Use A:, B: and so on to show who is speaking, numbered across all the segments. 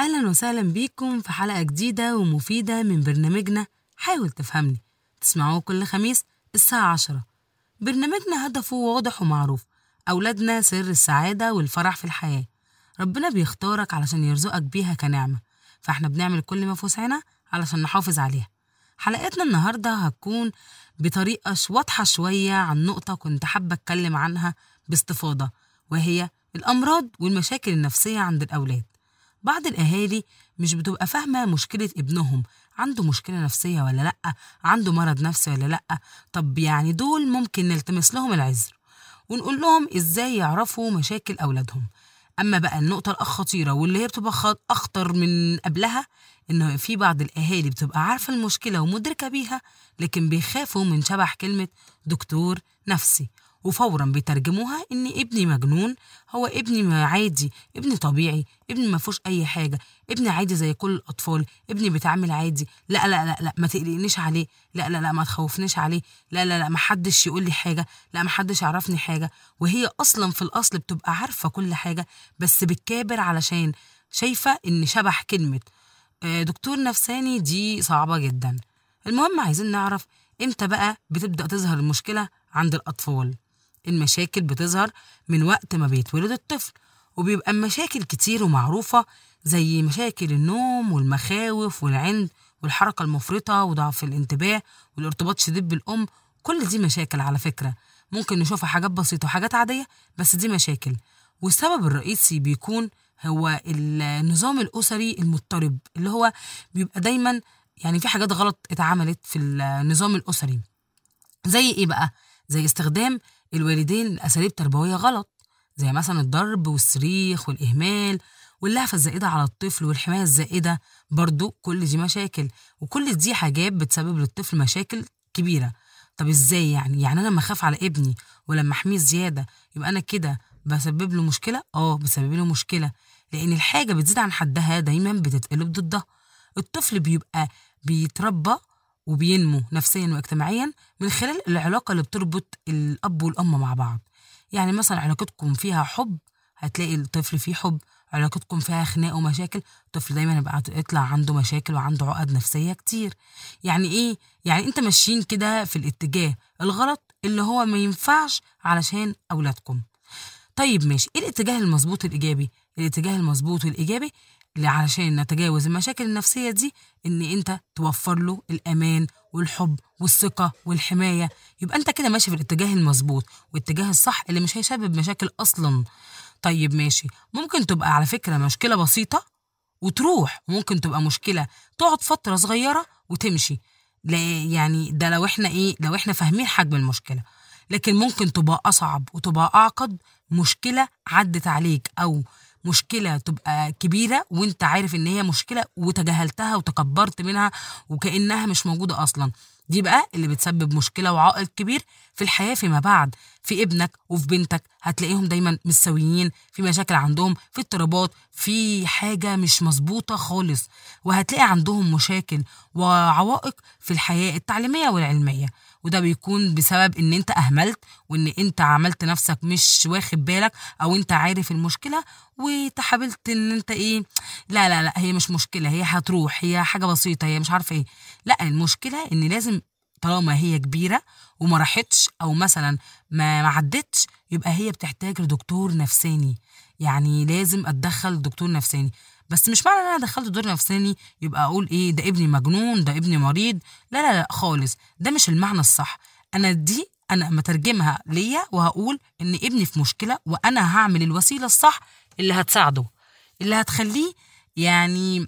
A: أهلا وسهلا بيكم في حلقة جديدة ومفيدة من برنامجنا حاول تفهمني. تسمعوه كل خميس الساعة عشرة. برنامجنا هدفه واضح ومعروف أولادنا سر السعادة والفرح في الحياة. ربنا بيختارك علشان يرزقك بيها كنعمة فإحنا بنعمل كل ما في وسعنا علشان نحافظ عليها. حلقتنا النهاردة هتكون بطريقة واضحة شوية عن نقطة كنت حابة أتكلم عنها باستفاضة وهي الأمراض والمشاكل النفسية عند الأولاد. بعض الأهالي مش بتبقى فاهمة مشكلة ابنهم. عنده مشكلة نفسية ولا لأ؟ عنده مرض نفسي ولا لأ؟ طب يعني دول ممكن نلتمس لهم العذر ونقول لهم إزاي يعرفوا مشاكل أولادهم. أما بقى النقطة الخطيرة واللي هي بتبقى خط- أخطر من قبلها إنه في بعض الأهالي بتبقى عارفة المشكلة ومدركة بيها لكن بيخافوا من شبح كلمة دكتور نفسي. وفورا بيترجموها إن ابني مجنون هو ابني عادي ابني طبيعي ابني ما فيهوش أي حاجة ابني عادي زي كل الأطفال ابني بيتعامل عادي. لا لا لا لا ما تقلقنيش عليه. لا لا لا ما تخوفنيش عليه. لا لا لا ما حدش يقول لي حاجة لا ما حدش يعرفني حاجة. وهي أصلا في الأصل بتبقى عارفة كل حاجة بس بتكابر علشان شايفة إن شبح كلمة. آه، دكتور نفساني دي صعبة جدا. المهم عايزين نعرف إمتى بقى بتبدأ تظهر المشكلة عند الأطفال. المشاكل بتظهر من وقت ما بيتولد الطفل وبيبقى مشاكل كتير ومعروفة زي مشاكل النوم والمخاوف والعند والحركة المفرطة وضعف الانتباه والارتباط الشديد بالأم كل دي مشاكل على فكرة. ممكن نشوفها حاجات بسيطة وحاجات عادية بس دي مشاكل. والسبب الرئيسي بيكون هو النظام الأسري المضطرب اللي هو بيبقى دايما يعني في حاجات غلط اتعملت في النظام الأسري. زي إيه بقى؟ زي استخدام الوالدين لاساليب تربوية غلط زي مثلا الضرب والصريخ والإهمال واللهفة الزائدة على الطفل والحماية الزائدة برضو كل دي مشاكل وكل دي حاجات بتسبب للطفل مشاكل كبيرة. طب إزاي يعني؟ يعني أنا لما أخاف على ابني ولما أحميه زيادة يبقى أنا كده بسبب له مشكلة؟ آه بسبب له مشكلة لأن الحاجة بتزيد عن حدها دايما بتتقلب ضدها. الطفل بيبقى بيتربى وبينمو نفسيا واجتماعيا من خلال العلاقة اللي بتربط الأب والأم مع بعض. يعني مثلا علاقتكم فيها حب هتلاقي الطفل فيه حب. علاقتكم فيها خناق ومشاكل الطفل دايما يبقى يطلع عنده مشاكل وعنده عقد نفسية كتير. يعني إيه؟ يعني أنت ماشيين كده في الاتجاه الغلط اللي هو ما ينفعش علشان أولادكم. طيب ماشي إيه الاتجاه المظبوط الإيجابي؟ الاتجاه المظبوط والإيجابي اللي علشان نتجاوز المشاكل النفسية دي إن أنت توفر له الأمان والحب والثقة والحماية. يبقى أنت كده ماشي في الاتجاه المظبوط والاتجاه الصح اللي مش هيسبب مشاكل أصلا. طيب ماشي. ممكن تبقى على فكرة مشكلة بسيطة وتروح. ممكن تبقى مشكلة تقعد فترة صغيرة وتمشي. لا يعني ده لو إحنا إيه لو إحنا فاهمين حجم المشكلة. لكن ممكن تبقى أصعب وتبقى أعقد مشكلة عدت عليك أو مشكلة تبقى كبيرة وانت عارف إن هي مشكلة وتجاهلتها وتكبرت منها وكأنها مش موجودة أصلا. دي بقى اللي بتسبب مشكلة وعائق كبير في الحياة فيما بعد في ابنك وفي بنتك. هتلاقيهم دايما مش سويين في مشاكل عندهم في اضطرابات في حاجة مش مظبوطة خالص. وهتلاقي عندهم مشاكل وعوائق في الحياة التعليمية والعلمية. وده بيكون بسبب إن أنت أهملت وإن أنت عملت نفسك مش واخد بالك أو أنت عارف المشكلة وتحاولت إن أنت إيه لا لا لا هي مش مشكلة هي هتروح هي حاجة بسيطة هي مش عارفة إيه. لا المشكلة إن لازم طالما هي كبيرة وما راحتش أو مثلا ما عدتش يبقى هي بتحتاج لدكتور نفساني. يعني لازم أتدخل دكتور نفساني. بس مش معنى إن أنا دخلت دكتور نفساني يبقى أقول إيه ده ابني مجنون ده ابني مريض. لا لا لا خالص. ده مش المعنى الصح. أنا دي أنا مترجمها ليا وهقول إن ابني في مشكلة وأنا هعمل الوسيلة الصح اللي هتساعده. اللي هتخليه يعني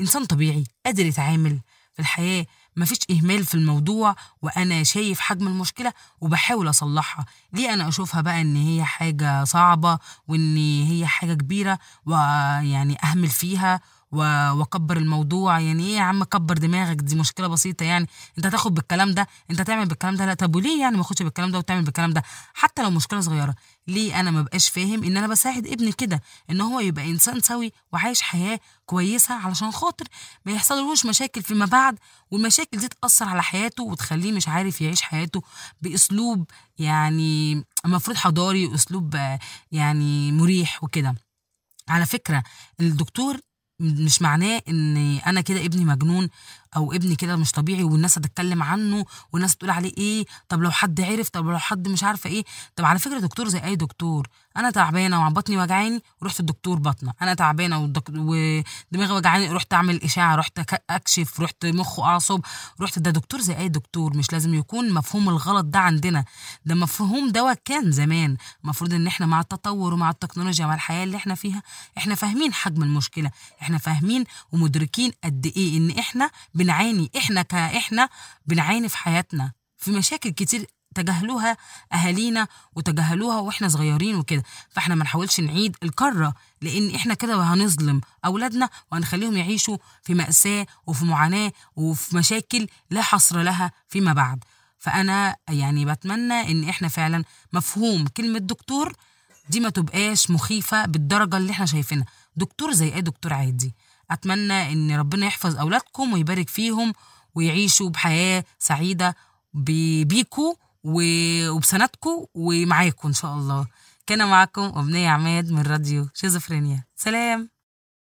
A: إنسان طبيعي قادر يتعامل في الحياة. مفيش إهمال في الموضوع وأنا شايف حجم المشكلة وبحاول أصلحها. ليه أنا أشوفها بقى إن هي حاجة صعبة وإن هي حاجة كبيرة ويعني أهمل فيها وأكبر الموضوع. يعني إيه يا عم كبر دماغك؟ دي مشكلة بسيطة يعني. أنت هتاخد بالكلام ده. أنت هتعمل بالكلام ده. لا طب وليه يعني ما أخدش بالكلام ده وتعمل بالكلام ده؟ حتى لو مشكلة صغيرة. ليه أنا ما بقاش فاهم إن أنا بساعد ابني كده؟ إن هو يبقى إنسان سوي وعايش حياة كويسة علشان خاطر ما يحصلوش مشاكل فيما بعد. والمشاكل دي تأثر على حياته وتخليه مش عارف يعيش حياته بأسلوب يعني المفروض حضاري وأسلوب يعني مريح وكده. على فكرة الدكتور مش معناه إن أنا كده ابني مجنون أو ابني كده مش طبيعي والناس هتتكلم عنه والناس تقول عليه إيه؟ طب لو حد عرف؟ طب لو حد مش عارفة إيه؟ طب على فكرة دكتور زي أي دكتور أنا تعبانه وبطني وجعاني ورحت الدكتور بطنه. أنا تعبانه. ودماغي وجعاني رحت اعمل اشاعه رحت اكشف رحت مخ واعصاب رحت ده دكتور زي اي دكتور مش لازم يكون مفهوم الغلط ده عندنا. ده مفهوم دواء كان زمان. المفروض ان إحنا مع التطور ومع التكنولوجيا مع الحياة اللي إحنا فيها إحنا فاهمين حجم المشكلة. إحنا فاهمين ومدركين قد إيه ان إحنا بنعاني إحنا كاحنا بنعاني في حياتنا. في مشاكل كتير تجاهلوها أهالينا وتجاهلوها وإحنا صغيرين وكده. فإحنا ما نحاولش نعيد الكره لأن إحنا كده هنظلم أولادنا وهنخليهم يعيشوا في مأساة وفي معاناة وفي مشاكل لا حصر لها فيما بعد. فأنا يعني بتمنى إن إحنا فعلا مفهوم كلمة دكتور دي ما تبقاش مخيفة بالدرجة اللي إحنا شايفينها. دكتور زي أي دكتور عادي. أتمنى إن ربنا يحفظ أولادكم ويبارك فيهم ويعيشوا بحياة سعيدة بيكوا وبسندكم ومعاكم إن شاء الله. كان معكم أمنية عماد من راديو شيزوفرينيا. سلام.